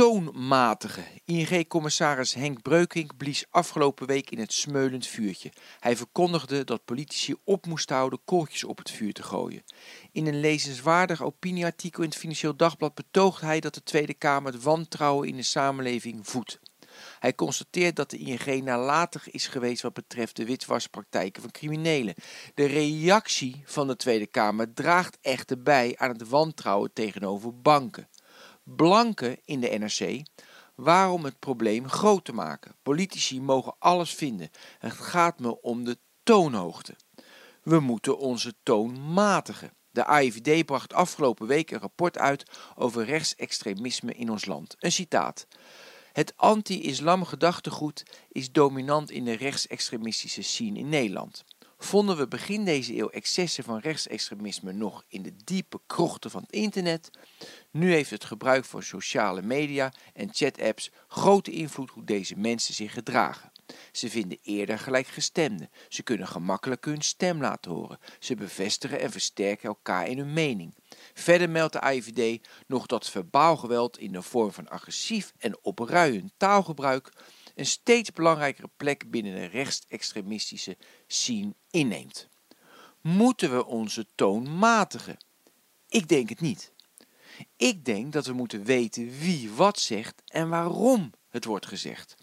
toon matigen. ING-commissaris Henk Breukink blies afgelopen week in het smeulend vuurtje. Hij verkondigde dat politici op moesten houden kooltjes op het vuur te gooien. In een lezenswaardig opinieartikel in het Financieel Dagblad betoogt hij dat de Tweede Kamer het wantrouwen in de samenleving voedt. Hij constateert dat de ING nalatig is geweest wat betreft de witwaspraktijken van criminelen. De reactie van de Tweede Kamer draagt echter bij aan het wantrouwen tegenover banken. Blanken in de NRC waarom het probleem groot te maken. Politici mogen alles vinden. Het gaat me om de toonhoogte. We moeten onze toon matigen. De AIVD bracht afgelopen week een rapport uit over rechtsextremisme in ons land. Een citaat. Het anti-islam gedachtegoed is dominant in de rechtsextremistische scene in Nederland. Vonden we begin deze eeuw excessen van rechtsextremisme nog in de diepe krochten van het internet? Nu heeft het gebruik van sociale media en chatapps grote invloed hoe deze mensen zich gedragen. Ze vinden eerder gelijkgestemden. Ze kunnen gemakkelijk hun stem laten horen. Ze bevestigen en versterken elkaar in hun mening. Verder meldt de AIVD nog dat verbaal geweld in de vorm van agressief en opruiend taalgebruik een steeds belangrijkere plek binnen de rechtsextremistische scene inneemt. Moeten we onze toon matigen? Ik denk het niet. Ik denk dat we moeten weten wie wat zegt en waarom het wordt gezegd.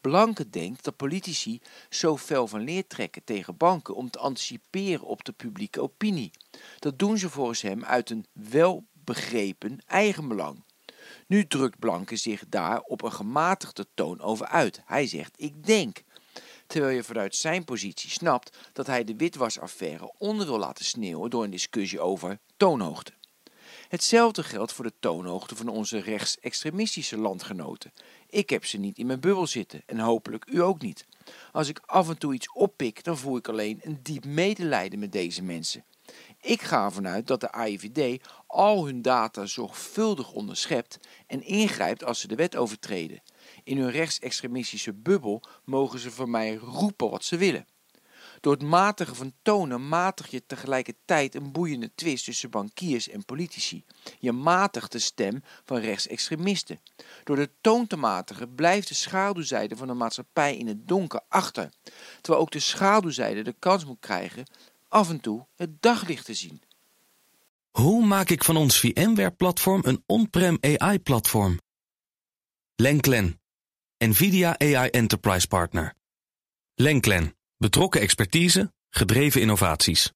Blanke denkt dat politici zo fel van leer trekken tegen banken om te anticiperen op de publieke opinie. Dat doen ze volgens hem uit een welbegrepen eigenbelang. Nu drukt Blanke zich daar op een gematigde toon over uit. Hij zegt: Ik denk. Terwijl je vanuit zijn positie snapt dat hij de witwasaffaire onder wil laten sneeuwen door een discussie over toonhoogte. Hetzelfde geldt voor de toonhoogte van onze rechtsextremistische landgenoten. Ik heb ze niet in mijn bubbel zitten en hopelijk u ook niet. Als ik af en toe iets oppik, dan voel ik alleen een diep medelijden met deze mensen. Ik ga ervan uit dat de AIVD al hun data zorgvuldig onderschept en ingrijpt als ze de wet overtreden. In hun rechtsextremistische bubbel mogen ze voor mij roepen wat ze willen. Door het matigen van tonen matig je tegelijkertijd een boeiende twist tussen bankiers en politici. Je matigt de stem van rechtsextremisten. Door de toon te matigen blijft de schaduwzijde van de maatschappij in het donker achter, terwijl ook de schaduwzijde de kans moet krijgen af en toe het daglicht te zien. Hoe maak ik van ons VMware-platform een on-prem AI-platform? Lenklen, NVIDIA AI Enterprise Partner. Lenklen, betrokken expertise, gedreven innovaties.